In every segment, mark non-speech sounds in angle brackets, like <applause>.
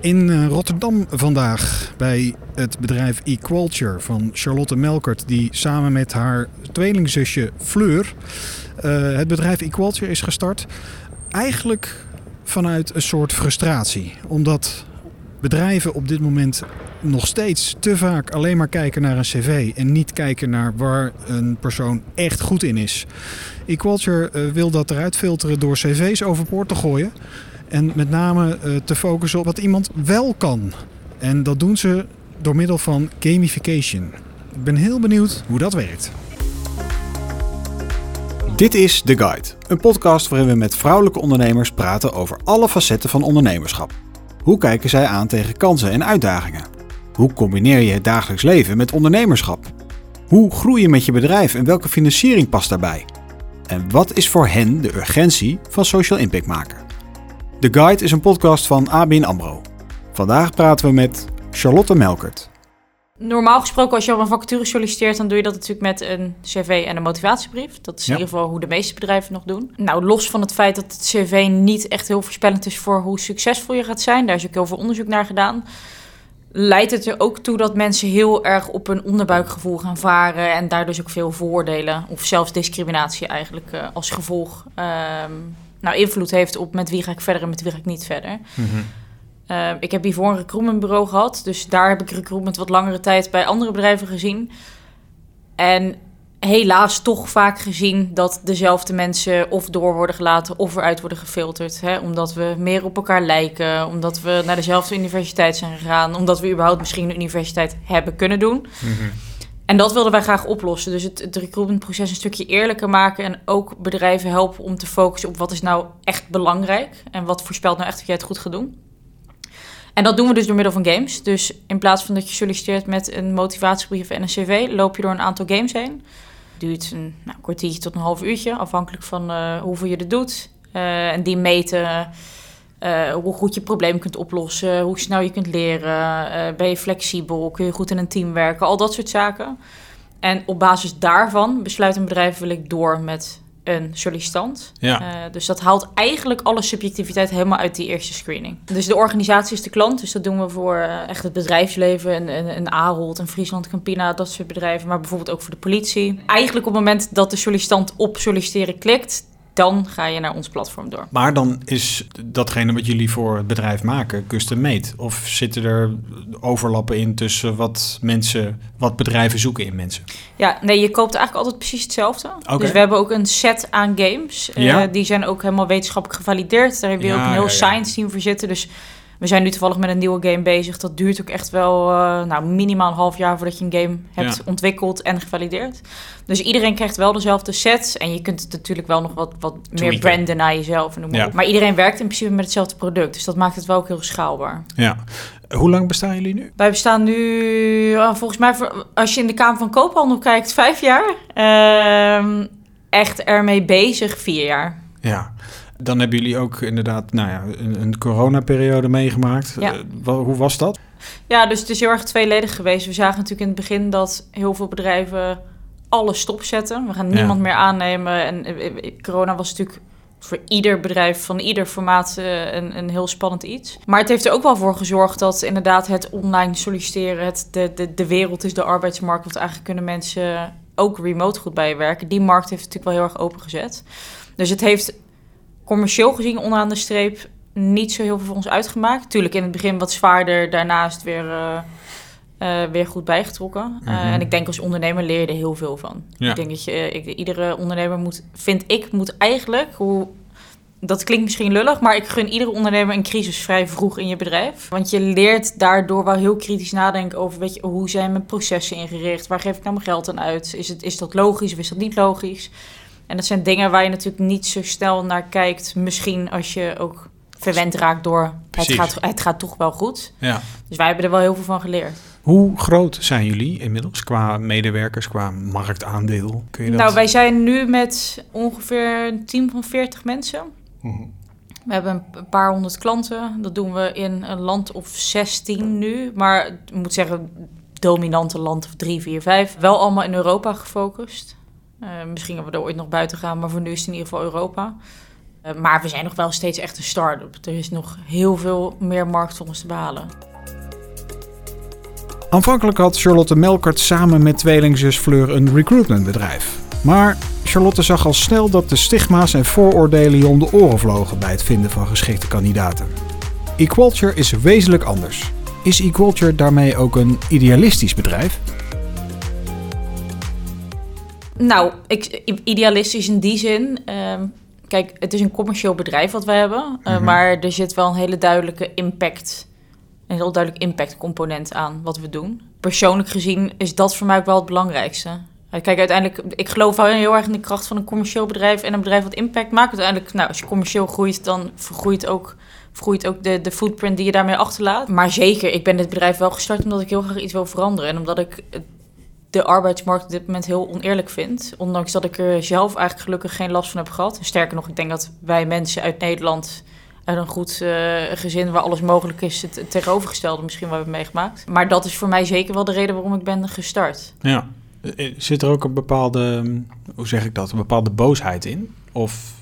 In eh, Rotterdam vandaag bij het bedrijf eQualture van Charlotte Melkert, die samen met haar tweelingzusje Fleur uh, het bedrijf eQualture is gestart. Eigenlijk vanuit een soort frustratie, omdat bedrijven op dit moment nog steeds te vaak alleen maar kijken naar een cv en niet kijken naar waar een persoon echt goed in is. Equalture uh, wil dat eruit filteren door cv's overboord te gooien en met name uh, te focussen op wat iemand wel kan. En dat doen ze door middel van gamification. Ik ben heel benieuwd hoe dat werkt. Dit is The Guide, een podcast waarin we met vrouwelijke ondernemers praten over alle facetten van ondernemerschap. Hoe kijken zij aan tegen kansen en uitdagingen? Hoe combineer je het dagelijks leven met ondernemerschap? Hoe groei je met je bedrijf en welke financiering past daarbij? En wat is voor hen de urgentie van social impact maken? The Guide is een podcast van ABN AMRO. Vandaag praten we met Charlotte Melkert. Normaal gesproken, als je op een vacature solliciteert, dan doe je dat natuurlijk met een cv en een motivatiebrief. Dat is in ieder geval hoe de meeste bedrijven nog doen. Nou, los van het feit dat het cv niet echt heel voorspellend is voor hoe succesvol je gaat zijn, daar is ook heel veel onderzoek naar gedaan leidt het er ook toe dat mensen heel erg op een onderbuikgevoel gaan varen en daardoor dus ook veel vooroordelen of zelfs discriminatie eigenlijk uh, als gevolg um, nou, invloed heeft op met wie ga ik verder en met wie ga ik niet verder. Mm -hmm. uh, ik heb hiervoor een recruitmentbureau gehad, dus daar heb ik recruitment wat langere tijd bij andere bedrijven gezien. En helaas toch vaak gezien dat dezelfde mensen of door worden gelaten of eruit worden gefilterd. Hè? Omdat we meer op elkaar lijken, omdat we naar dezelfde universiteit zijn gegaan, omdat we überhaupt misschien een universiteit hebben kunnen doen. Mm -hmm. En dat wilden wij graag oplossen. Dus het, het recruitmentproces een stukje eerlijker maken en ook bedrijven helpen om te focussen op wat is nou echt belangrijk en wat voorspelt nou echt dat jij het goed gaat doen. En dat doen we dus door middel van games. Dus in plaats van dat je solliciteert met een motivatiebrief en een cv, loop je door een aantal games heen duurt een nou, kwartiertje tot een half uurtje, afhankelijk van uh, hoeveel je er doet. Uh, en die meten hoe goed je probleem kunt oplossen, hoe snel je kunt leren, ben je flexibel, kun je goed in een team werken, al dat soort zaken. En op basis daarvan besluit een bedrijf wil ik door met een sollicitant. Ja. Uh, dus dat haalt eigenlijk alle subjectiviteit helemaal uit die eerste screening. Dus de organisatie is de klant, dus dat doen we voor echt het bedrijfsleven, en, en, en Ahold, en Friesland, Campina, dat soort bedrijven, maar bijvoorbeeld ook voor de politie. Eigenlijk op het moment dat de sollicitant op solliciteren klikt, dan ga je naar ons platform door. Maar dan is datgene wat jullie voor het bedrijf maken custom made? Of zitten er overlappen in tussen wat mensen, wat bedrijven zoeken in mensen? Ja, nee, je koopt eigenlijk altijd precies hetzelfde. Okay. Dus we hebben ook een set aan games. Ja. Uh, die zijn ook helemaal wetenschappelijk gevalideerd. Daar heb je ja, ook een heel ja, science team voor zitten. Dus we zijn nu toevallig met een nieuwe game bezig. Dat duurt ook echt wel uh, nou, minimaal een half jaar voordat je een game hebt ja. ontwikkeld en gevalideerd. Dus iedereen krijgt wel dezelfde sets. En je kunt het natuurlijk wel nog wat, wat meer branden naar jezelf. Noem maar, ja. maar iedereen werkt in principe met hetzelfde product. Dus dat maakt het wel ook heel schaalbaar. Ja. Hoe lang bestaan jullie nu? Wij bestaan nu, uh, volgens mij, als je in de Kamer van Koophandel kijkt, vijf jaar. Uh, echt ermee bezig, vier jaar. Ja. Dan hebben jullie ook inderdaad nou ja, een, een coronaperiode meegemaakt. Ja. Uh, hoe was dat? Ja, dus het is heel erg tweeledig geweest. We zagen natuurlijk in het begin dat heel veel bedrijven alles stopzetten. We gaan niemand ja. meer aannemen. En uh, corona was natuurlijk voor ieder bedrijf van ieder formaat een, een heel spannend iets. Maar het heeft er ook wel voor gezorgd dat inderdaad het online solliciteren, het, de, de, de wereld is de arbeidsmarkt, want eigenlijk kunnen mensen ook remote goed bij je werken. Die markt heeft natuurlijk wel heel erg opengezet. Dus het heeft commercieel gezien onderaan de streep niet zo heel veel voor ons uitgemaakt. Tuurlijk in het begin wat zwaarder, daarnaast weer, uh, uh, weer goed bijgetrokken. Mm -hmm. uh, en ik denk als ondernemer leer je er heel veel van. Ja. Ik denk dat je, ik, iedere ondernemer moet, vind ik, moet eigenlijk, hoe, dat klinkt misschien lullig, maar ik gun iedere ondernemer een crisis vrij vroeg in je bedrijf. Want je leert daardoor wel heel kritisch nadenken over, weet je, hoe zijn mijn processen ingericht? Waar geef ik nou mijn geld aan uit? Is, het, is dat logisch of is dat niet logisch? En dat zijn dingen waar je natuurlijk niet zo snel naar kijkt. Misschien als je ook verwend raakt door het gaat, het gaat toch wel goed. Ja. Dus wij hebben er wel heel veel van geleerd. Hoe groot zijn jullie inmiddels qua medewerkers, qua marktaandeel? Kun je dat... Nou, wij zijn nu met ongeveer een team van 40 mensen. -huh. We hebben een paar honderd klanten. Dat doen we in een land of 16 nu. Maar ik moet zeggen, dominante land of 3, 4, 5. Wel allemaal in Europa gefocust. Uh, misschien hebben we er ooit nog buiten gaan, maar voor nu is het in ieder geval Europa. Uh, maar we zijn nog wel steeds echt een start-up. Er is nog heel veel meer markt voor ons te behalen. Aanvankelijk had Charlotte Melkert samen met tweelingzus Fleur een recruitmentbedrijf. Maar Charlotte zag al snel dat de stigma's en vooroordelen je om de oren vlogen bij het vinden van geschikte kandidaten. Equalture is wezenlijk anders. Is Equalture daarmee ook een idealistisch bedrijf? Nou, ik, idealistisch in die zin. Ehm, kijk, het is een commercieel bedrijf wat we hebben. Uh, Maar er zit wel een hele duidelijke impact. Een heel duidelijk impactcomponent aan wat we doen. Persoonlijk gezien is dat voor mij ook wel het belangrijkste. Kijk, uiteindelijk, ik geloof wel heel erg in de kracht van een commercieel bedrijf en een bedrijf wat impact maakt. Uiteindelijk, nou, als je commercieel groeit, dan vergroeit ook, vergroeit ook de, de footprint die je daarmee achterlaat. Maar zeker, ik ben dit bedrijf wel gestart omdat ik heel graag iets wil veranderen. En omdat ik de arbeidsmarkt op dit moment heel oneerlijk vind. Ondanks dat ik er zelf eigenlijk gelukkig geen last van heb gehad. sterker nog, ik denk dat wij mensen uit Nederland uit een goed uh, gezin waar alles mogelijk is, het tegenovergestelde misschien wel hebben meegemaakt. Maar dat is voor mij zeker wel de reden waarom ik ben gestart. Ja. Eh, zit er ook een bepaalde, hoe zeg ik dat, een bepaalde boosheid in? Of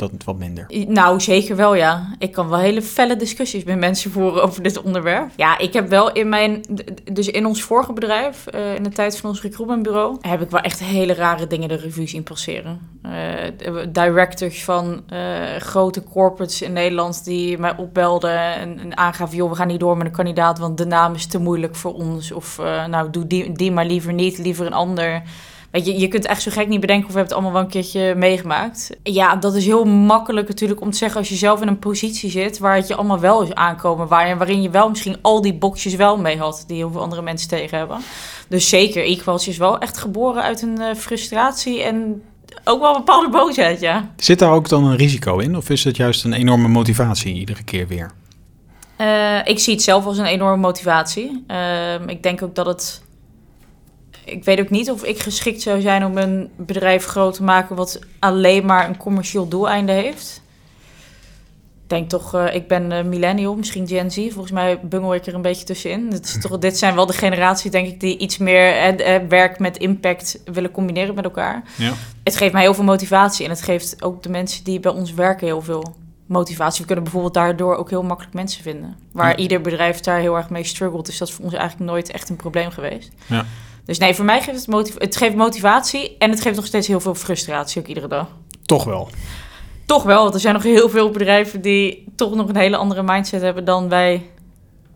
dat wat minder? Nou, zeker wel, ja. Ik kan wel hele felle discussies met mensen voeren over dit onderwerp. Ja, ik heb wel in mijn... Dus in ons vorige bedrijf, uh, in de tijd van ons recruitmentbureau... heb ik wel echt hele rare dingen de revue zien passeren. Uh, directors van uh, grote corporates in Nederland die mij opbelden... en, en aangaven, joh, we gaan niet door met een kandidaat... want de naam is te moeilijk voor ons. Of nou, doe die, die maar liever niet, liever een ander... Weet je, je kunt echt zo gek niet bedenken of we hebben het allemaal wel een keertje meegemaakt. Ja, dat is heel makkelijk natuurlijk om te zeggen als je zelf in een positie zit waar het je allemaal wel is aankomen. Waar, waarin je wel misschien al die boxjes wel mee had die heel veel andere mensen tegen hebben. Dus zeker, Equals is wel echt geboren uit een uh, frustratie en ook wel een bepaalde boosheid, ja. Zit daar ook dan een risico in? Of is het juist een enorme motivatie iedere keer weer? Uh, ik zie het zelf als een enorme motivatie. Uh, ik denk ook dat het ik weet ook niet of ik geschikt zou zijn om een bedrijf groot te maken wat alleen maar een commercieel doeleinde heeft. Ik denk toch, uh, ik ben uh, millennial, misschien Gen Z. Volgens mij bungel ik er een beetje tussenin. Dit, is <laughs> toch, dit zijn wel de generaties, denk ik, die iets meer uh, werk met impact willen combineren met elkaar. Ja. Het geeft mij heel veel motivatie en het geeft ook de mensen die bij ons werken heel veel motivatie. We kunnen bijvoorbeeld daardoor ook heel makkelijk mensen vinden. Waar ieder bedrijf daar heel erg mee struggelt, is dat voor ons eigenlijk nooit echt een probleem geweest. Ja. Dus nee, voor mij geeft het, motiv het geeft motivatie en het geeft nog steeds heel veel frustratie ook iedere dag. Toch wel? Toch wel, want er zijn nog heel veel bedrijven die toch nog een hele andere mindset hebben dan wij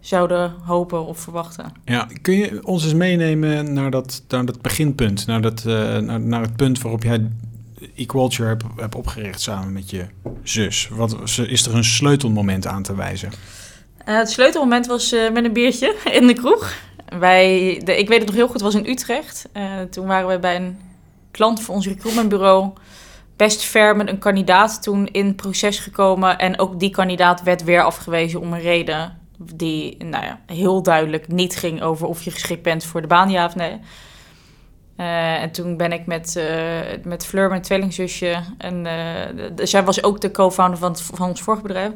zouden hopen of verwachten. Ja, kun je ons eens meenemen naar dat, naar dat beginpunt, naar, dat, uh, naar, naar het punt waarop jij Equalture hebt, hebt opgericht samen met je zus? Wat, is er een sleutelmoment aan te wijzen? Uh, het sleutelmoment was uh, met een biertje <laughs> in de kroeg. Wij, de, ik weet het nog heel goed, was in Utrecht. Uh, toen waren we bij een klant voor ons recruitmentbureau best ver met een kandidaat toen in proces gekomen. En ook die kandidaat werd weer afgewezen om een reden die nou ja, heel duidelijk niet ging over of je geschikt bent voor de baan, ja of nee. Uh, en toen ben ik met, uh, met Fleur, mijn tweelingzusje, en zij was ook de co-founder van, van ons vorige bedrijf.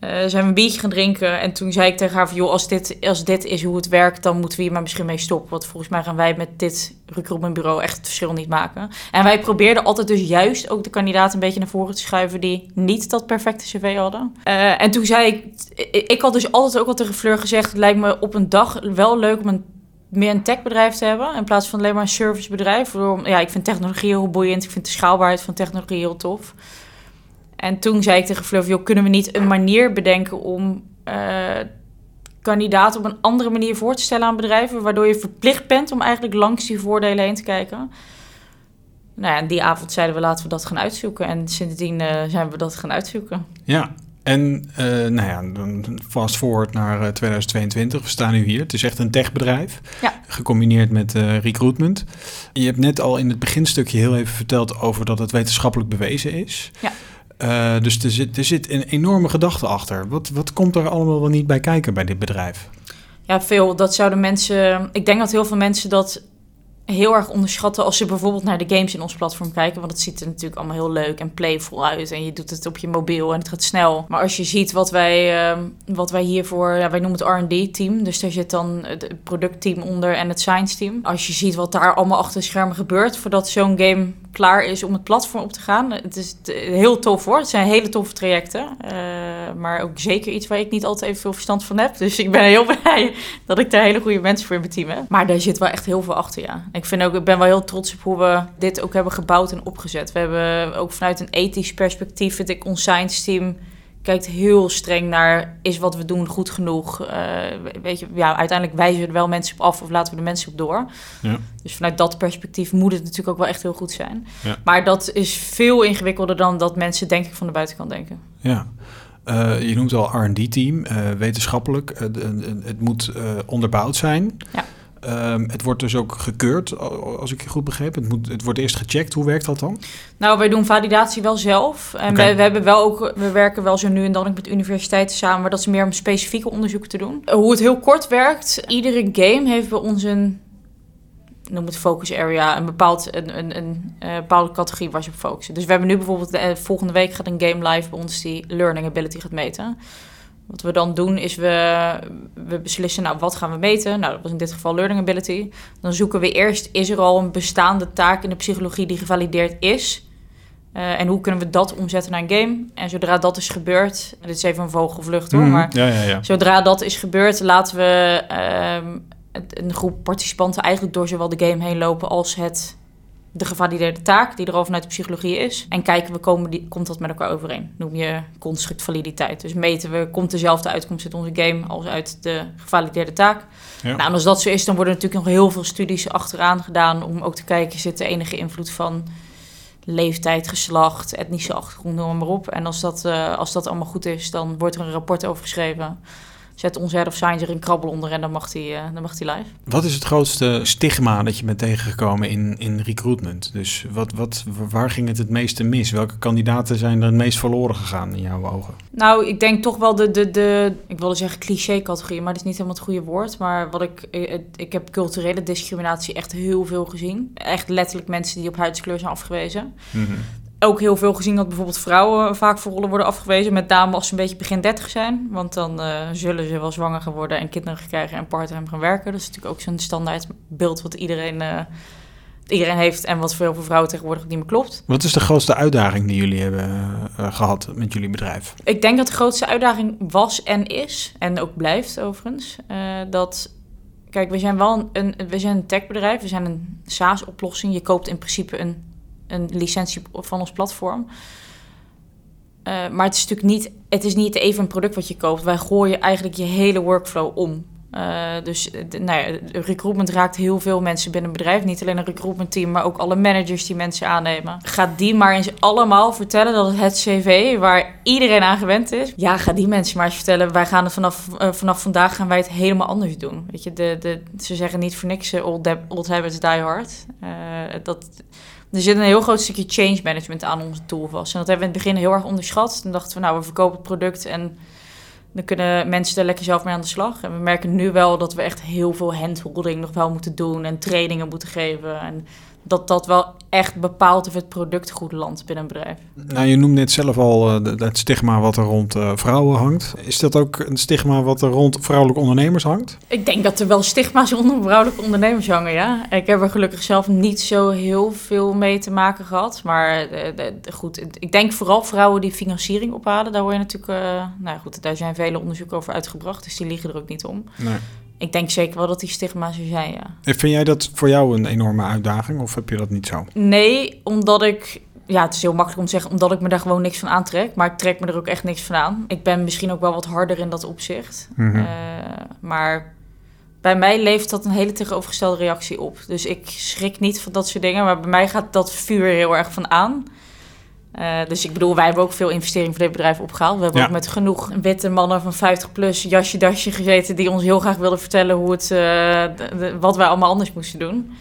Uh, zijn we een biertje gaan drinken. En toen zei ik tegen haar van... joh, als dit, als dit is hoe het werkt... dan moeten we hier maar misschien mee stoppen. Want volgens mij gaan wij met dit recruitmentbureau... echt het verschil niet maken. En wij probeerden altijd dus juist ook de kandidaten... een beetje naar voren te schuiven... die niet dat perfecte cv hadden. Uh, en toen zei ik... Ik had dus altijd ook al tegen Fleur gezegd... het lijkt me op een dag wel leuk om een meer een techbedrijf te hebben in plaats van alleen maar een servicebedrijf. Ja, ik vind technologie heel boeiend. Ik vind de schaalbaarheid van technologie heel tof. En toen zei ik tegen joh, kunnen we niet een manier bedenken om uh, kandidaten op een andere manier voor te stellen aan bedrijven, waardoor je verplicht bent om eigenlijk langs die voordelen heen te kijken. Nou ja, en die avond zeiden we laten we dat gaan uitzoeken. En sindsdien uh, zijn we dat gaan uitzoeken. Ja, en uh, nou ja, fast forward naar 2022. We staan nu hier. Het is echt een techbedrijf. Ja. Gecombineerd met uh, recruitment. Je hebt net al in het beginstukje heel even verteld over dat het wetenschappelijk bewezen is. Ja. Uh, dus er zit, er zit een enorme gedachte achter. Wat, wat komt er allemaal wel niet bij kijken bij dit bedrijf? Ja, veel. Dat zouden mensen. Ik denk dat heel veel mensen dat heel erg onderschatten als ze bijvoorbeeld naar de games in ons platform kijken. Want het ziet er natuurlijk allemaal heel leuk en playful uit. En je doet het op je mobiel en het gaat snel. Maar als je ziet wat wij, uh, wat wij hiervoor, ja, wij noemen het RD-team. Dus daar zit dan het productteam onder en het science-team. Als je ziet wat daar allemaal achter de schermen gebeurt voordat zo'n game klaar is om het platform op te gaan. Het is heel tof hoor. Het zijn hele toffe trajecten. Uh, maar ook zeker iets waar ik niet altijd even veel verstand van heb. Dus ik ben heel <laughs> blij dat ik daar hele goede mensen voor in mijn team heb. Maar daar zit wel echt heel veel achter, ja. Ik, vind ook, ik ben wel heel trots op hoe we dit ook hebben gebouwd en opgezet. We hebben ook vanuit een ethisch perspectief, vind ik, ons science team kijkt heel streng naar is wat we doen goed genoeg. Uh, weet je, ja, uiteindelijk wijzen we er wel mensen op af of laten we de mensen op door. Ja. Dus vanuit dat perspectief moet het natuurlijk ook wel echt heel goed zijn. Ja. Maar dat is veel ingewikkelder dan dat mensen denk ik van de buitenkant denken. Ja. Uh, je noemt al R&D-team, uh, wetenschappelijk. het moet onderbouwd zijn. Ja. Um, het wordt dus ook gekeurd, als ik je goed begreep. Het, moet, het wordt eerst gecheckt. Hoe werkt dat dan? Nou, wij doen validatie wel zelf. En okay. we, hebben wel ook, we werken wel zo nu en dan ook met universiteiten samen, maar dat is meer om specifieke onderzoeken te doen. Hoe het heel kort werkt, iedere game heeft bij ons een, noem het focus area, een, bepaald, een, een, een, een bepaalde categorie waar je op focussen. Dus we hebben nu bijvoorbeeld, de, volgende week gaat een game live bij ons die learning ability gaat meten. Wat we dan doen is we, we beslissen, nou wat gaan we meten? Nou, dat was in dit geval learning ability. Dan zoeken we eerst, is er al een bestaande taak in de psychologie die gevalideerd is? Uh, en hoe kunnen we dat omzetten naar een game? En zodra dat is gebeurd, dit is even een vogelvlucht hoor, mm, maar ja, ja, ja. zodra dat is gebeurd, laten we uh, een groep participanten eigenlijk door zowel de game heen lopen als het de gevalideerde taak die er al vanuit de psychologie is. En kijken we, komen die, komt dat met elkaar overeen? Noem je construct validiteit. Dus meten we, komt dezelfde uitkomst uit onze game als uit de gevalideerde taak? Ja. Nou, en als dat zo is, dan worden natuurlijk nog heel veel studies achteraan gedaan om ook te kijken, zit er enige invloed van leeftijd, geslacht, etnische achtergrond, noem maar op. En als dat, uh, als dat allemaal goed is, dan wordt er een rapport over geschreven zet onze head of science er een krabbel onder en dan mag hij uh, dan mag hij live. Wat is het grootste stigma dat je bent tegengekomen in, in recruitment? Dus wat, wat, waar ging het het meeste mis? Welke kandidaten zijn er het meest verloren gegaan in jouw ogen? Nou, ik denk toch wel de, de, de ik wilde zeggen cliché-categorie, maar dat is niet helemaal het goede woord. Maar wat ik, ik, ik heb culturele discriminatie echt heel veel gezien. Echt letterlijk mensen die op huidskleur zijn afgewezen. Mm ook heel veel gezien dat bijvoorbeeld vrouwen vaak voor rollen worden afgewezen. Met name als ze een beetje begin 30 zijn. Want dan uh, zullen ze wel zwanger gaan worden en kinderen krijgen en parttime gaan werken. Dat is natuurlijk ook zo'n standaard beeld wat iedereen, uh, iedereen heeft. En wat voor heel veel vrouwen tegenwoordig niet meer klopt. Wat is de grootste uitdaging die jullie hebben uh, gehad met jullie bedrijf? Ik denk dat de grootste uitdaging was en is. En ook blijft overigens. dat Kijk, we zijn wel een, we zijn een techbedrijf, we zijn een SaaS-oplossing. Je koopt in principe een een licentie van ons platform. Uh, maar het is natuurlijk niet, het is niet even een product wat je koopt. Wij gooien eigenlijk je hele workflow om. Uh, dus de, nou ja, recruitment raakt heel veel mensen binnen een bedrijf. Niet alleen een recruitment team, maar ook alle managers die mensen aannemen. Ga die maar eens allemaal vertellen dat het, cv waar iedereen aan gewend is. Ja, ga die mensen maar eens vertellen. Wij gaan het vanaf, vanaf vandaag gaan wij het helemaal anders doen. Weet je, de, de, ze zeggen niet voor niks old, old habits die hard. Dat er zit een heel groot stukje change management aan onze tool vast. En dat hebben we in het begin heel erg onderschat. Toen dachten we, nou, we verkopen het product en dan kunnen mensen er lekker zelf mee aan de slag. En we merken nu wel dat we echt heel veel handholding nog wel moeten doen en trainingen moeten geven. En dat dat wel echt bepaalt of het product goed landt binnen een bedrijf. Nou, je noemt net zelf al uh, het stigma wat er rond uh, vrouwen hangt. Is dat ook een stigma wat er rond vrouwelijke ondernemers hangt? Ik denk dat er wel stigma's <laughs> onder vrouwelijke ondernemers hangen, ja. Ik heb er gelukkig zelf niet zo heel veel mee te maken gehad. Maar uh, goed, ik denk vooral vrouwen die financiering ophalen. Daar hoor je natuurlijk, nou goed, daar zijn vele onderzoeken over uitgebracht. Dus die liegen er ook niet om. Nee ik denk zeker wel dat die stigma's er zijn, ja. En vind jij dat voor jou een enorme uitdaging of heb je dat niet zo? Nee, omdat ik... Ja, het is heel makkelijk om te zeggen, omdat ik me daar gewoon niks van aantrek. Maar ik trek me er ook echt niks van aan. Ik ben misschien ook wel wat harder in dat opzicht. Mm -hmm. uh, maar bij mij levert dat een hele tegenovergestelde reactie op. Dus ik schrik niet van dat soort dingen. Maar bij mij gaat dat vuur heel erg van aan. Uh, dus ik bedoel, wij hebben ook veel investering voor dit bedrijf opgehaald. We hebben ook met genoeg witte mannen van 50 plus jasje dasje gezeten die ons heel graag wilden vertellen hoe het, uh, wat wij allemaal anders moesten doen.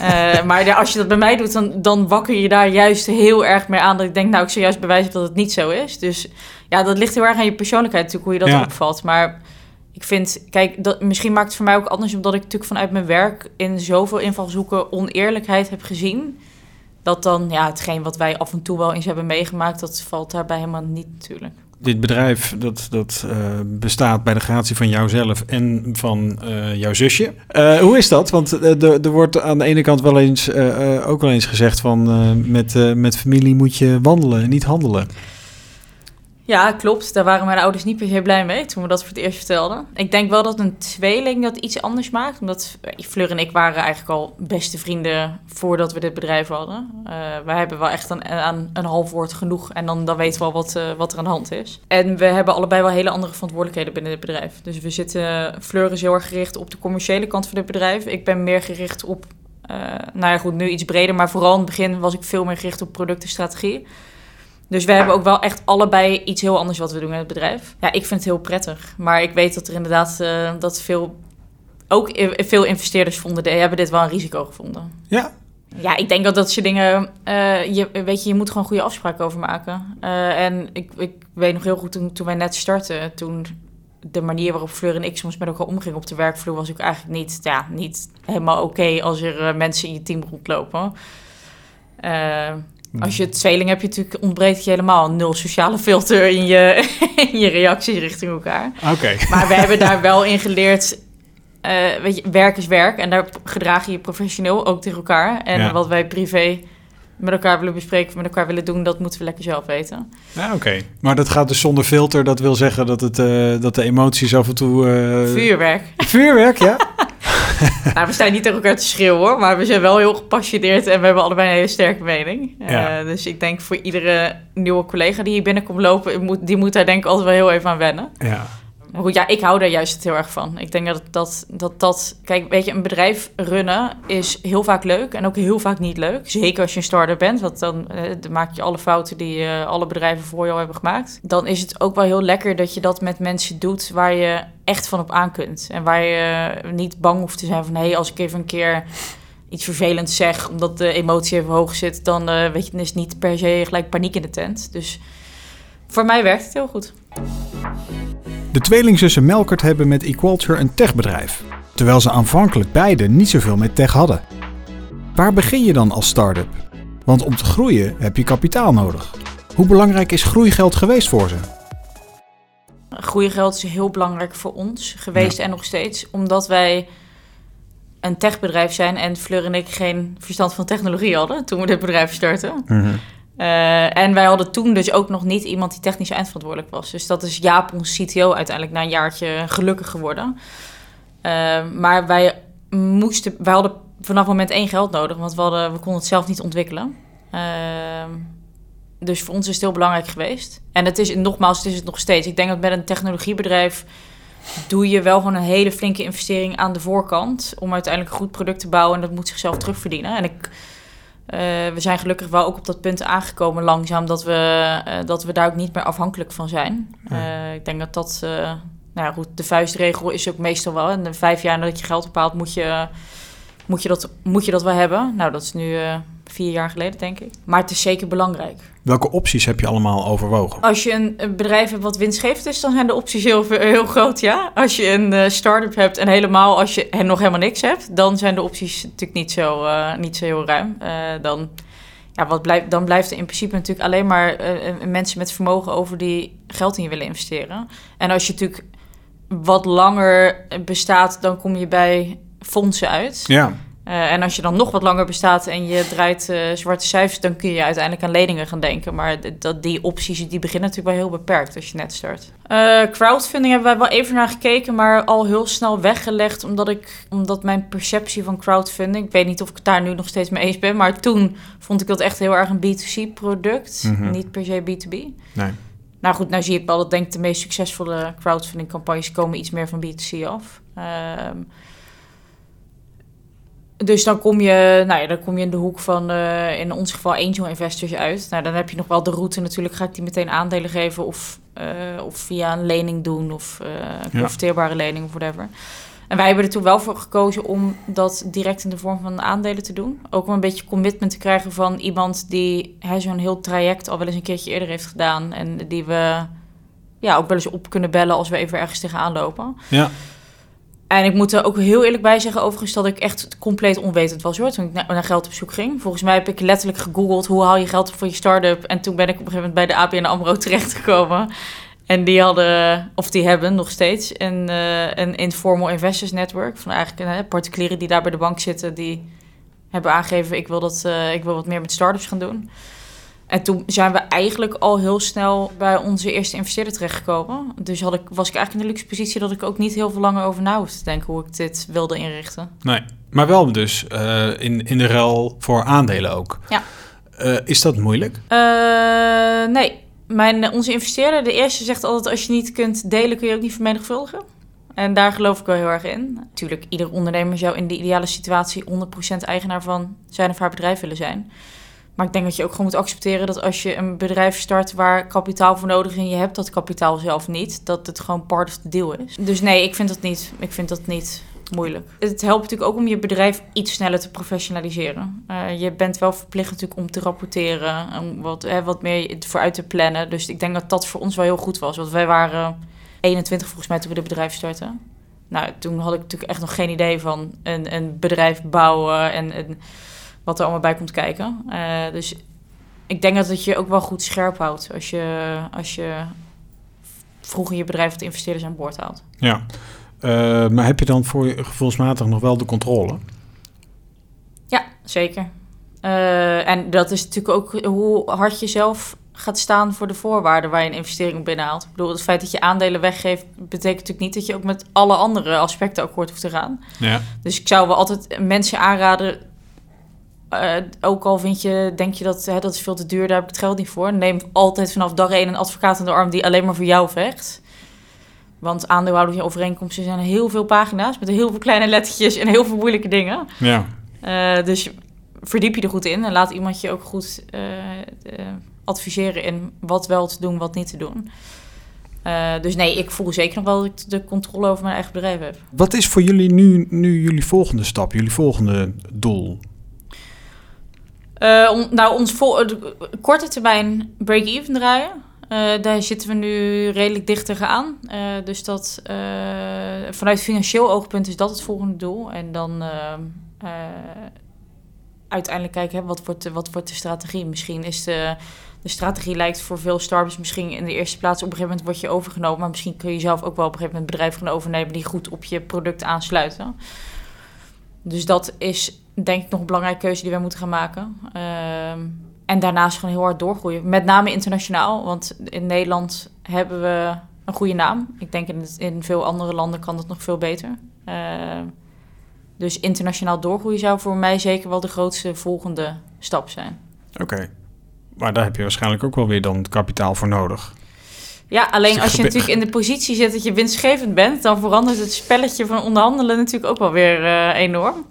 uh, <laughs> maar als je dat bij mij doet, dan, dan wakker je daar juist heel erg mee aan. Dat ik denk, nou, ik zou juist bewijzen dat het niet zo is. Dus ja, dat ligt heel erg aan je persoonlijkheid natuurlijk, hoe je dat opvalt. Maar ik vind, kijk, dat, misschien maakt het voor mij ook anders, omdat ik natuurlijk vanuit mijn werk in zoveel invalshoeken oneerlijkheid heb gezien dat dan, ja, hetgeen wat wij af en toe wel eens hebben meegemaakt, dat valt daarbij helemaal niet natuurlijk. Dit bedrijf dat, dat uh, bestaat bij de gratie van jouzelf en van uh, jouw zusje. Uh, hoe is dat? Want er wordt aan de ene kant wel eens, ook wel eens gezegd van met, met familie moet je wandelen en niet handelen. Ja, klopt. Daar waren mijn ouders niet per se blij mee toen we dat voor het eerst vertelden. Ik denk wel dat een tweeling dat iets anders maakt. Omdat Fleur en ik waren eigenlijk al beste vrienden voordat we dit bedrijf hadden. Uh, wij hebben wel echt aan, een half woord genoeg en dan, dan weten we al wat, uh, wat er aan de hand is. En we hebben allebei wel hele andere verantwoordelijkheden binnen dit bedrijf. Dus we zitten, Fleur is heel erg gericht op de commerciële kant van dit bedrijf. Ik ben meer gericht op, uh, nou ja goed, nu iets breder. Maar vooral in het begin was ik veel meer gericht op productenstrategie. Dus we hebben ook wel echt allebei iets heel anders wat we doen in het bedrijf. Ja, ik vind het heel prettig. Maar ik weet dat er inderdaad uh, dat veel, ook veel investeerders vonden, hebben dit wel een risico gevonden. Ja. Ja, ik denk dat dat soort dingen, uh, je, weet je, je moet gewoon goede afspraken over maken. Uh, en ik, ik weet nog heel goed toen, toen wij net startten, toen de manier waarop Fleur en ik soms met elkaar omgingen op de werkvloer was ook eigenlijk niet, ja, niet helemaal oké als er mensen in je team rondlopen. Als je tweeling hebt, je natuurlijk ontbreekt je helemaal nul sociale filter in je, <laughs> in je reacties richting elkaar. Oké. Maar we hebben daar <laughs> wel in geleerd. Uh, weet je, werk is werk en daar gedraag je je professioneel ook tegen elkaar. En wat wij privé met elkaar willen bespreken, met elkaar willen doen, dat moeten we lekker zelf weten. Ja, oké. Maar dat gaat dus zonder filter. Dat wil zeggen dat, het, uh, dat de emoties af en toe... Uh... Vuurwerk. Vuurwerk, ja? <laughs> <laughs> nou, we staan niet tegen elkaar te schreeuwen hoor, maar we zijn wel heel gepassioneerd en we hebben allebei een hele sterke mening. Ja. Uh, dus ik denk voor iedere nieuwe collega die hier binnenkomt lopen, moet, die moet daar denk ik altijd wel heel even aan wennen. Ja. Maar goed, ja, ik hou daar juist heel erg van. Ik denk dat dat, dat dat... Kijk, weet je, een bedrijf runnen is heel vaak leuk en ook heel vaak niet leuk. Zeker als je een start-up bent, want dan, eh, dan maak je alle fouten die uh, alle bedrijven voor jou hebben gemaakt. Dan is het ook wel heel lekker dat je dat met mensen doet waar je echt van op aan kunt. En waar je niet bang hoeft te zijn van... hé, hey, als ik even een keer iets vervelends zeg... omdat de emotie even hoog zit... dan, uh, weet je, dan is niet per se gelijk paniek in de tent. Dus voor mij werkt het heel goed. De tweelingzussen Melkert hebben met Equalture een techbedrijf, terwijl ze aanvankelijk beide niet zoveel met tech hadden. Waar begin je dan als start-up? Want om te groeien heb je kapitaal nodig. Hoe belangrijk is groeigeld geweest voor ze? Groeigeld is heel belangrijk voor ons geweest en nog steeds, omdat wij een techbedrijf zijn en Fleur en ik geen verstand van technologie hadden toen we dit bedrijf startten. Mm uh, en wij hadden toen dus ook nog niet iemand die technisch eindverantwoordelijk was. Dus dat is Jaap, ons CTO, uiteindelijk na een jaartje gelukkig geworden. Uh, maar wij moesten, wij hadden vanaf moment één geld nodig, want we, hadden, we konden het zelf niet ontwikkelen. Uh, dus voor ons is het heel belangrijk geweest. En het is, nogmaals, het is het nog steeds. Ik denk dat met een technologiebedrijf doe je wel gewoon een hele flinke investering aan de voorkant om uiteindelijk een goed product te bouwen en dat moet zichzelf terugverdienen. En ik uh, we zijn gelukkig wel ook op dat punt aangekomen langzaam dat we, uh, dat we daar ook niet meer afhankelijk van zijn. Uh, ik denk dat dat, nou goed, de vuistregel is ook meestal wel. En de vijf jaar nadat je geld bepaalt, moet je, moet je, dat, moet je dat wel hebben. Nou, dat is nu vier jaar geleden, denk ik. Maar het is zeker belangrijk. Welke opties heb je allemaal overwogen? Als je een, bedrijf hebt wat winstgevend is, dan zijn de opties heel, heel groot, ja. Als je een uh, start-up hebt en helemaal als je nog helemaal niks hebt, dan zijn de opties natuurlijk niet zo, uh, niet zo heel ruim. Uh, dan, ja, wat blijft, dan blijft er in principe natuurlijk alleen maar mensen met vermogen over die geld in je willen investeren. En als je natuurlijk wat langer bestaat, dan kom je bij fondsen uit. Ja. Uh, en als je dan nog wat langer bestaat en je draait uh, zwarte cijfers, dan kun je uiteindelijk aan leningen gaan denken. Maar dat, die opties die beginnen natuurlijk wel heel beperkt als je net start. Uh, crowdfunding hebben wij wel even naar gekeken, maar al heel snel weggelegd. Omdat, ik, omdat mijn perceptie van crowdfunding, ik weet niet of ik daar nu nog steeds mee eens ben, maar toen vond ik dat echt heel erg een B2C-product, mm -hmm. niet per se B2B. Nee. Nou goed, nou zie ik wel dat denk ik de meest succesvolle crowdfunding campagnes komen iets meer van B2C af. Ehm, dus dan kom je, nou ja, dan kom je in de hoek van uh, in ons geval angel investors uit. Nou, dan heb je nog wel de route natuurlijk. Ga ik die meteen aandelen geven of, uh, of via een lening doen of uh, een converteerbare lening of whatever. En wij hebben er toen wel voor gekozen om dat direct in de vorm van aandelen te doen. Ook om een beetje commitment te krijgen van iemand die zo'n heel traject al wel eens een keertje eerder heeft gedaan. En die we ja, ook wel eens op kunnen bellen als we even ergens tegenaan lopen. Ja. En ik moet er ook heel eerlijk bij zeggen, overigens, dat ik echt compleet onwetend was hoor, toen ik naar geld op zoek ging. Volgens mij heb ik letterlijk gegoogeld hoe haal je geld op voor je start-up. En toen ben ik op een gegeven moment bij de ABN AMRO <laughs> terechtgekomen. En die hadden, of die hebben nog steeds, een, uh, een informal investors network. Van eigenlijk uh, particulieren die daar bij de bank zitten, die hebben aangegeven: ik wil, dat, uh, ik wil wat meer met startups gaan doen. En toen zijn we eigenlijk al heel snel bij onze eerste investeerder terechtgekomen. Dus had ik, was ik eigenlijk in de luxe positie dat ik ook niet heel veel langer over na hoefde te denken hoe ik dit wilde inrichten. Nee, maar wel dus in, in de ruil voor aandelen ook. Ja. is dat moeilijk? nee, mijn, onze investeerder, de eerste, zegt altijd: als je niet kunt delen, kun je ook niet vermenigvuldigen. En daar geloof ik wel heel erg in. Natuurlijk, ieder ondernemer zou in de ideale situatie 100% eigenaar van zijn of haar bedrijf willen zijn. Maar ik denk dat je ook gewoon moet accepteren dat als je een bedrijf start waar kapitaal voor nodig is en je hebt dat kapitaal zelf niet, dat het gewoon part of the deal is. Dus nee, ik vind dat niet. Ik vind dat niet moeilijk. Het helpt natuurlijk ook om je bedrijf iets sneller te professionaliseren. Uh, je bent wel verplicht natuurlijk om te rapporteren, om wat, hè, wat meer vooruit te plannen. Dus ik denk dat dat voor ons wel heel goed was. Want wij waren 21 volgens mij toen we het bedrijf starten. Nou, toen had ik natuurlijk echt nog geen idee van een, een bedrijf bouwen en, en wat er allemaal bij komt kijken. Uh, dus ik denk dat het je ook wel goed scherp houdt als je, als je vroeg in je bedrijf de investeerders aan boord haalt. Ja, uh, maar heb je dan voor je gevoelsmatig nog wel de controle? Ja, zeker. Uh, en dat is natuurlijk ook hoe hard je zelf gaat staan voor de voorwaarden waar je een investering binnenhaalt. Ik bedoel, het feit dat je aandelen weggeeft, betekent natuurlijk niet dat je ook met alle andere aspecten akkoord hoeft te gaan. Ja. Dus ik zou wel altijd mensen aanraden. Uh, ook al vind je, denk je dat hè, dat is veel te duur, daar heb ik het geld niet voor. Neem altijd vanaf dag één een advocaat aan de arm die alleen maar voor jou vecht. Want aandeelhoudersovereenkomsten zijn heel veel pagina's met heel veel kleine lettertjes en heel veel moeilijke dingen. Ja. Uh, dus verdiep je er goed in en laat iemand je ook goed uh, uh, adviseren in wat wel te doen, wat niet te doen. dus nee, ik voel zeker nog wel dat ik de controle over mijn eigen bedrijf heb. Wat is voor jullie nu, nu jullie volgende stap, jullie volgende doel? Om, nou, ons vol, korte termijn break-even draaien. Uh, daar zitten we nu redelijk dichter aan. Uh, dus dat vanuit financieel oogpunt is dat het volgende doel. En dan uiteindelijk kijken, hè, wat, wordt de, wat wordt strategie? Misschien is de, de strategie lijkt voor veel startups misschien in de eerste plaats op een gegeven moment word je overgenomen. Maar misschien kun je zelf ook wel op een gegeven moment bedrijf gaan overnemen die goed op je product aansluiten. Dus dat is denk ik nog een belangrijke keuze die wij moeten gaan maken. Ehm, en daarnaast gewoon heel hard doorgroeien. Met name internationaal, want in Nederland hebben we een goede naam. Ik denk in, in veel andere landen kan dat nog veel beter. Uh, dus internationaal doorgroeien zou voor mij zeker wel de grootste volgende stap zijn. Oké, maar daar heb je waarschijnlijk ook wel weer dan kapitaal voor nodig. Ja, alleen als je natuurlijk in de positie zit dat je winstgevend bent, dan verandert het spelletje van onderhandelen natuurlijk ook wel weer uh, enorm.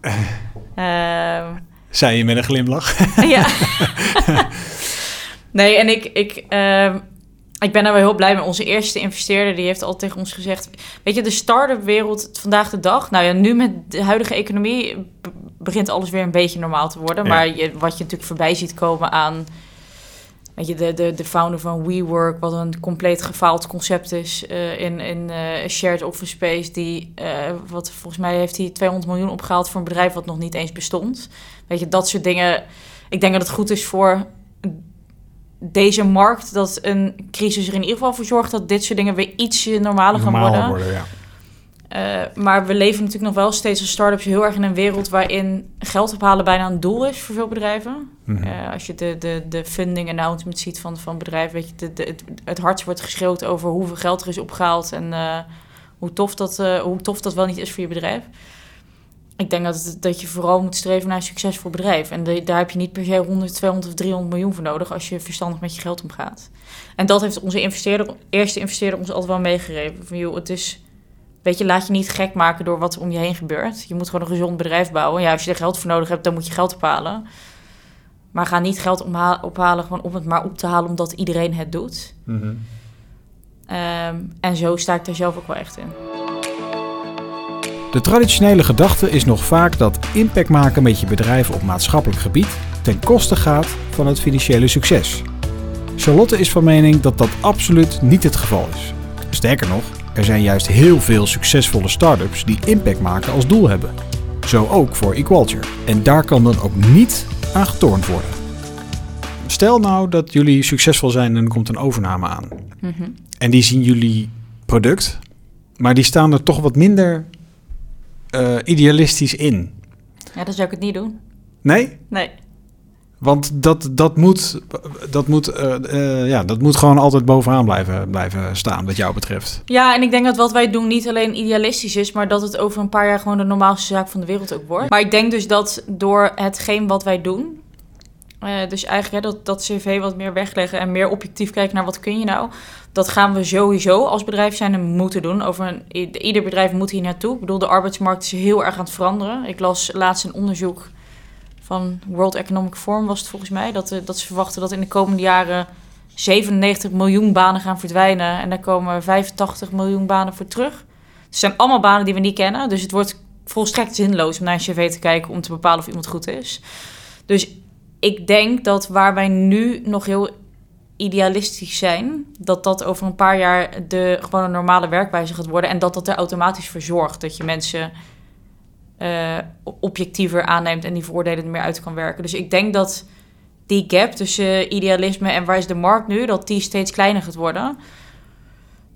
Uh, <laughs> Zei je met een glimlach. <laughs> ja. <laughs> nee, en ik, ik, uh, ik ben daar wel heel blij mee. Onze eerste investeerder die heeft al tegen ons gezegd... Weet je, de start-up wereld vandaag de dag... Nou ja, nu met de huidige economie begint alles weer een beetje normaal te worden. Ja. Maar je, wat je natuurlijk voorbij ziet komen aan... Weet je, de, de, de founder van WeWork, wat een compleet gefaald concept is uh, in, in uh, shared office space. Die, uh, wat volgens mij heeft hij 200 miljoen opgehaald voor een bedrijf wat nog niet eens bestond. Weet je, dat soort dingen. Ik denk dat het goed is voor deze markt dat een crisis er in ieder geval voor zorgt dat dit soort dingen weer ietsje normaler gaan Normaal worden. worden ja. Uh, maar we leven natuurlijk nog wel steeds als start-ups heel erg in een wereld waarin geld ophalen bijna een doel is voor veel bedrijven. Mm -hmm. uh, als je de, de, de funding announcement ziet van, van bedrijven, weet je, de, de, het, het hart wordt geschreeuwd over hoeveel geld er is opgehaald en uh, hoe, tof dat, hoe tof dat wel niet is voor je bedrijf. Ik denk dat, het, dat je vooral moet streven naar een succesvol bedrijf. En de, daar heb je niet per se 100, 200 of 300 miljoen voor nodig als je verstandig met je geld omgaat. En dat heeft onze investeerder, eerste investeerder ons altijd wel meegegeven. Van joh, het is, weet je, laat je niet gek maken door wat er om je heen gebeurt. Je moet gewoon een gezond bedrijf bouwen. Ja, als je er geld voor nodig hebt, dan moet je geld ophalen. Maar ga niet geld ophalen gewoon om het maar op te halen omdat iedereen het doet. Mm -hmm. um, en zo sta ik daar zelf ook wel echt in. De traditionele gedachte is nog vaak dat impact maken met je bedrijf op maatschappelijk gebied ten koste gaat van het financiële succes. Charlotte is van mening dat dat absoluut niet het geval is. Sterker nog, er zijn juist heel veel succesvolle start-ups die impact maken als doel hebben. Zo ook voor Equalture. En daar kan dan ook niet aan getornd worden. Stel nou dat jullie succesvol zijn en er komt een overname aan. Mm -hmm. en die zien jullie product, maar die staan er toch wat minder uh, idealistisch in. Ja, dan zou ik het niet doen. Nee? Nee. Want dat, dat, moet, dat, moet, uh, uh, ja, dat moet gewoon altijd bovenaan blijven, blijven staan, wat jou betreft. Ja, en ik denk dat wat wij doen niet alleen idealistisch is, maar dat het over een paar jaar gewoon de normaalste zaak van de wereld ook wordt. Maar ik denk dus dat door hetgeen wat wij doen, uh, dus eigenlijk hè, dat, dat cv wat meer wegleggen en meer objectief kijken naar wat kun je nou, dat gaan we sowieso als bedrijf zijn en moeten doen. Over een, ieder bedrijf moet hier naartoe. Ik bedoel, de arbeidsmarkt is heel erg aan het veranderen. Ik las laatst een onderzoek van World Economic Forum was het volgens mij. Dat, dat ze verwachten dat in de komende jaren 97 miljoen banen gaan verdwijnen. En daar komen 85 miljoen banen voor terug. Het zijn allemaal banen die we niet kennen. Dus het wordt volstrekt zinloos om naar een cv te kijken om te bepalen of iemand goed is. Dus ik denk dat waar wij nu nog heel idealistisch zijn, dat dat over een paar jaar de gewoon een normale werkwijze gaat worden en dat dat er automatisch voor zorgt dat je mensen uh, objectiever aanneemt en die voordelen er meer uit kan werken. Dus ik denk dat die gap tussen idealisme en waar is de markt nu, dat die steeds kleiner gaat worden.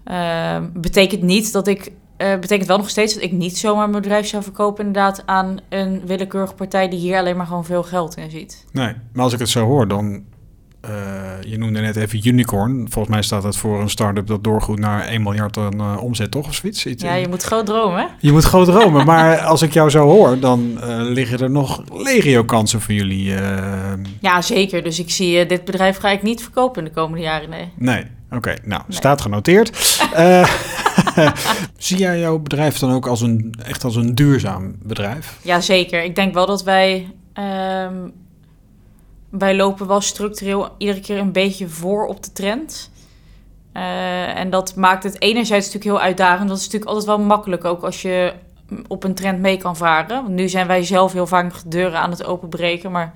Uh, betekent niet dat ik. Uh, betekent wel nog steeds dat ik niet zomaar mijn bedrijf zou verkopen, inderdaad, aan een willekeurige partij die hier alleen maar gewoon veel geld in ziet. Nee, maar als ik het zo hoor, dan je noemde net even unicorn. Volgens mij staat dat voor een start-up dat doorgroeit naar 1 miljard aan uh, omzet, toch? Of zoiets? Ja, je moet groot dromen. Je moet groot dromen. <laughs> maar als ik jou zo hoor, dan uh, liggen er nog legio kansen voor jullie. Ja, zeker. Dus ik zie dit bedrijf ga ik niet verkopen in de komende jaren, nee. Nee, oké. Okay, nou, nee. staat genoteerd. <laughs> <laughs> zie jij jouw bedrijf dan ook als een, echt als een duurzaam bedrijf? Ja, zeker. Ik denk wel dat wij... Um, wij lopen wel structureel iedere keer een beetje voor op de trend. Uh, en dat maakt het enerzijds natuurlijk heel uitdagend. Dat is natuurlijk altijd wel makkelijk ook als je op een trend mee kan varen. Want nu zijn wij zelf heel vaak deuren aan het openbreken. Maar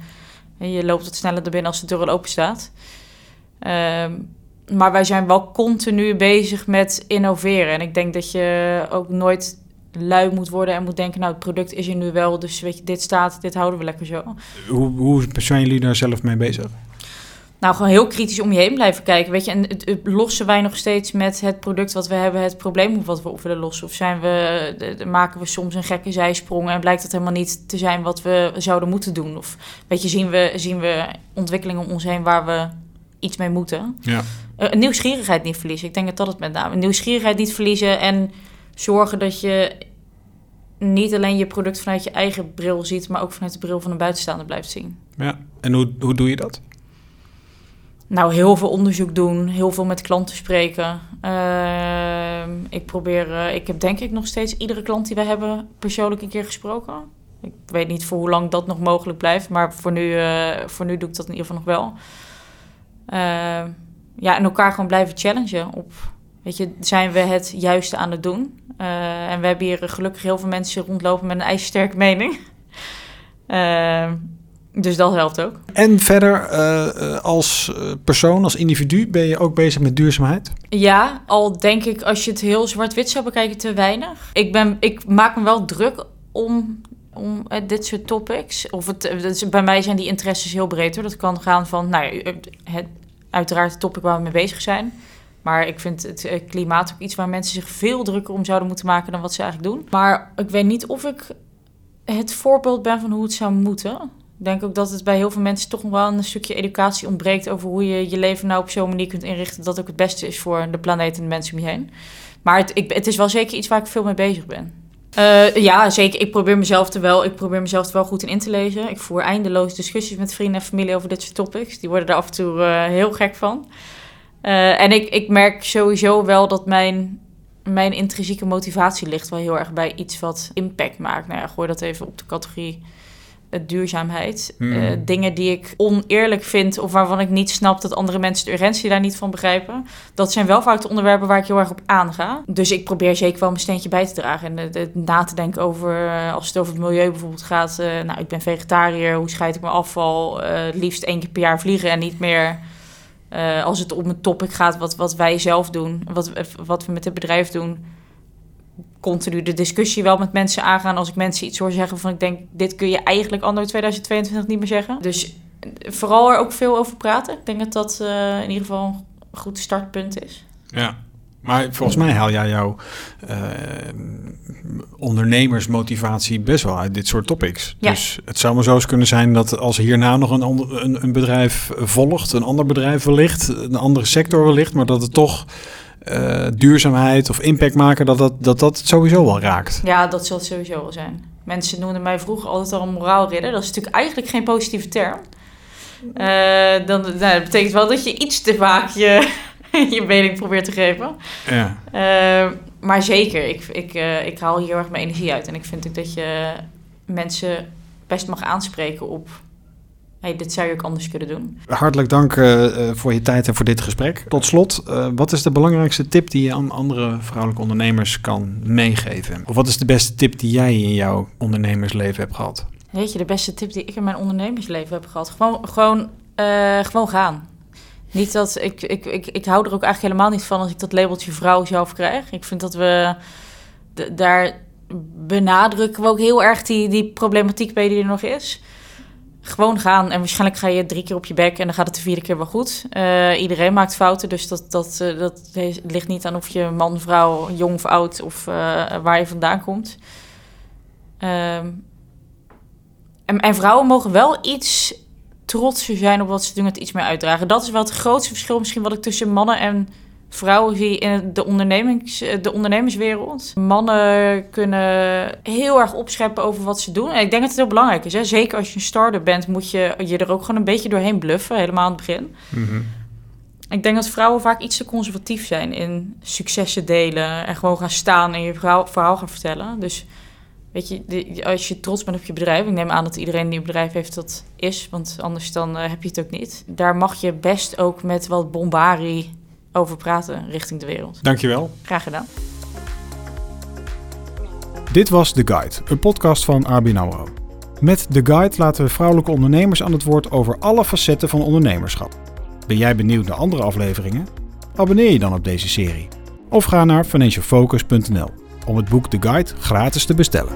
je loopt wat sneller er binnen als de deur al open staat. Uh, maar wij zijn wel continu bezig met innoveren. En ik denk dat je ook nooit lui moet worden en moet denken, nou het product is er nu wel, dus weet je, dit staat, dit houden we lekker zo. Hoe, hoe zijn jullie daar zelf mee bezig? Nou, gewoon heel kritisch om je heen blijven kijken. Weet je, en het, het, lossen wij nog steeds met het product wat we hebben, het probleem wat we op willen lossen? Of zijn we, de, de, maken we soms een gekke zijsprong en blijkt dat helemaal niet te zijn wat we zouden moeten doen? Of weet je, zien we, zien we ontwikkelingen om ons heen waar we iets mee moeten? Ja. Uh, nieuwsgierigheid niet verliezen. Ik denk dat dat het met name. Nieuwsgierigheid niet verliezen en zorgen dat je niet alleen je product vanuit je eigen bril ziet, maar ook vanuit de bril van een buitenstaander blijft zien. Ja, en hoe, hoe doe je dat? Nou, heel veel onderzoek doen, heel veel met klanten spreken. Uh, ik probeer, uh, ik heb denk ik nog steeds iedere klant die we hebben persoonlijk een keer gesproken. Ik weet niet voor hoe lang dat nog mogelijk blijft, maar voor nu, uh, voor nu doe ik dat in ieder geval nog wel. Ehm, ja, en elkaar gewoon blijven challengen op Weet je, zijn we het juiste aan het doen? Uh, en we hebben hier gelukkig heel veel mensen rondlopen met een ijzersterke mening. Uh, <laughs> dus dat helpt ook. En verder, uh, als persoon, als individu, ben je ook bezig met duurzaamheid? Ja, al denk ik als je het heel zwart-wit zou bekijken, te weinig. Ik, ben, ik maak me wel druk om, om dit soort topics. Of het, het, bij mij zijn die interesses heel breed hoor. Dat kan gaan van, nou, het, uiteraard het topic waar we mee bezig zijn. Maar ik vind het eh, klimaat ook iets waar mensen zich veel drukker om zouden moeten maken dan wat ze eigenlijk doen. Maar ik weet niet of ik het voorbeeld ben van hoe het zou moeten. Ik denk ook dat het bij heel veel mensen toch nog wel een stukje educatie ontbreekt over hoe je je leven nou op zo'n manier kunt inrichten dat ook het beste is voor de planeet en de mensen om je heen. Maar het, ik, het is wel zeker iets waar ik veel mee bezig ben. Uh, ja, zeker. Ik probeer mezelf er wel, ik probeer mezelf er wel goed in in te lezen. Ik voer eindeloos discussies met vrienden en familie over dit soort topics. Die worden er af en toe uh, heel gek van. Uh, en ik, ik merk sowieso wel dat mijn, mijn intrinsieke motivatie ligt wel heel erg bij iets wat impact maakt. Nou ja, gooi dat even op de categorie uh, duurzaamheid. Mm. Uh, dingen die ik oneerlijk vind of waarvan ik niet snap dat andere mensen de urgentie daar niet van begrijpen. Dat zijn wel vaak de onderwerpen waar ik heel erg op aanga. Dus ik probeer zeker wel mijn steentje bij te dragen. En na te denken over, als het over het milieu bijvoorbeeld gaat. nou, ik ben vegetariër, hoe scheid ik mijn afval? liefst één keer per jaar vliegen en niet meer uh, als het om een topic gaat wat, wat wij zelf doen, wat, wat we met het bedrijf doen, continu de discussie wel met mensen aangaan. Als ik mensen iets hoor zeggen van ik denk, dit kun je eigenlijk anno 2022 niet meer zeggen. Dus vooral er ook veel over praten. Ik denk dat dat uh, in ieder geval een goed startpunt is. Ja, Maar volgens mij haal jij jouw uh, ondernemersmotivatie best wel uit dit soort topics. Ja. Dus het zou maar zo eens kunnen zijn dat als hierna nog een, ander, een, een bedrijf volgt, een ander bedrijf wellicht, een andere sector wellicht, maar dat het toch uh, duurzaamheid of impact maken, dat dat, dat dat sowieso wel raakt. Ja, dat zal het sowieso wel zijn. Mensen noemden mij vroeger altijd al een moraalridder. Dat is natuurlijk eigenlijk geen positieve term. Uh, dan, nou, dat betekent wel dat je iets te vaak je, <laughs> je mening probeert te geven. Ja. Uh, maar zeker, ik, ik, uh, ik haal hier heel erg mijn energie uit. En ik vind ook dat je mensen best mag aanspreken op... Hey, dit zou je ook anders kunnen doen. Hartelijk dank uh, voor je tijd en voor dit gesprek. Tot slot, wat is de belangrijkste tip die je aan andere vrouwelijke ondernemers kan meegeven? Of wat is de beste tip die jij in jouw ondernemersleven hebt gehad? Weet je, de beste tip die ik in mijn ondernemersleven heb gehad? Gewoon, gewoon, gewoon gaan. Niet dat ik, ik, ik, ik hou er ook eigenlijk helemaal niet van als ik dat labeltje vrouw zelf krijg. Ik vind dat we daar benadrukken we ook heel erg die, die problematiek bij die er nog is. Gewoon gaan en waarschijnlijk ga je drie keer op je bek en dan gaat het de vierde keer wel goed. Uh, iedereen maakt fouten, dus dat, dat, uh, dat ligt niet aan of je man, vrouw, jong of oud of uh, waar je vandaan komt. En, en vrouwen mogen wel iets trotser zijn op wat ze doen, het iets meer uitdragen. Dat is wel het grootste verschil misschien wat ik tussen mannen en vrouwen zie in de, ondernemings, de ondernemerswereld. Mannen kunnen heel erg opscheppen over wat ze doen. En ik denk dat het heel belangrijk is. Hè? Zeker als je een starter bent, moet je je er ook gewoon een beetje doorheen bluffen, helemaal aan het begin. Mm-hmm. Ik denk dat vrouwen vaak iets te conservatief zijn in successen delen en gewoon gaan staan en je verhaal, verhaal gaan vertellen. Dus Weet je, de, als je trots bent op je bedrijf, ik neem aan dat iedereen die een bedrijf heeft dat is, want anders dan uh, heb je het ook niet. Daar mag je best ook met wat bombarie over praten richting de wereld. Dankjewel. Graag gedaan. Dit was The Guide, een podcast van ABN AMRO. Met The Guide laten we vrouwelijke ondernemers aan het woord over alle facetten van ondernemerschap. Ben jij benieuwd naar andere afleveringen? Abonneer je dan op deze serie. Of ga naar financialfocus.nl om het boek The Guide gratis te bestellen.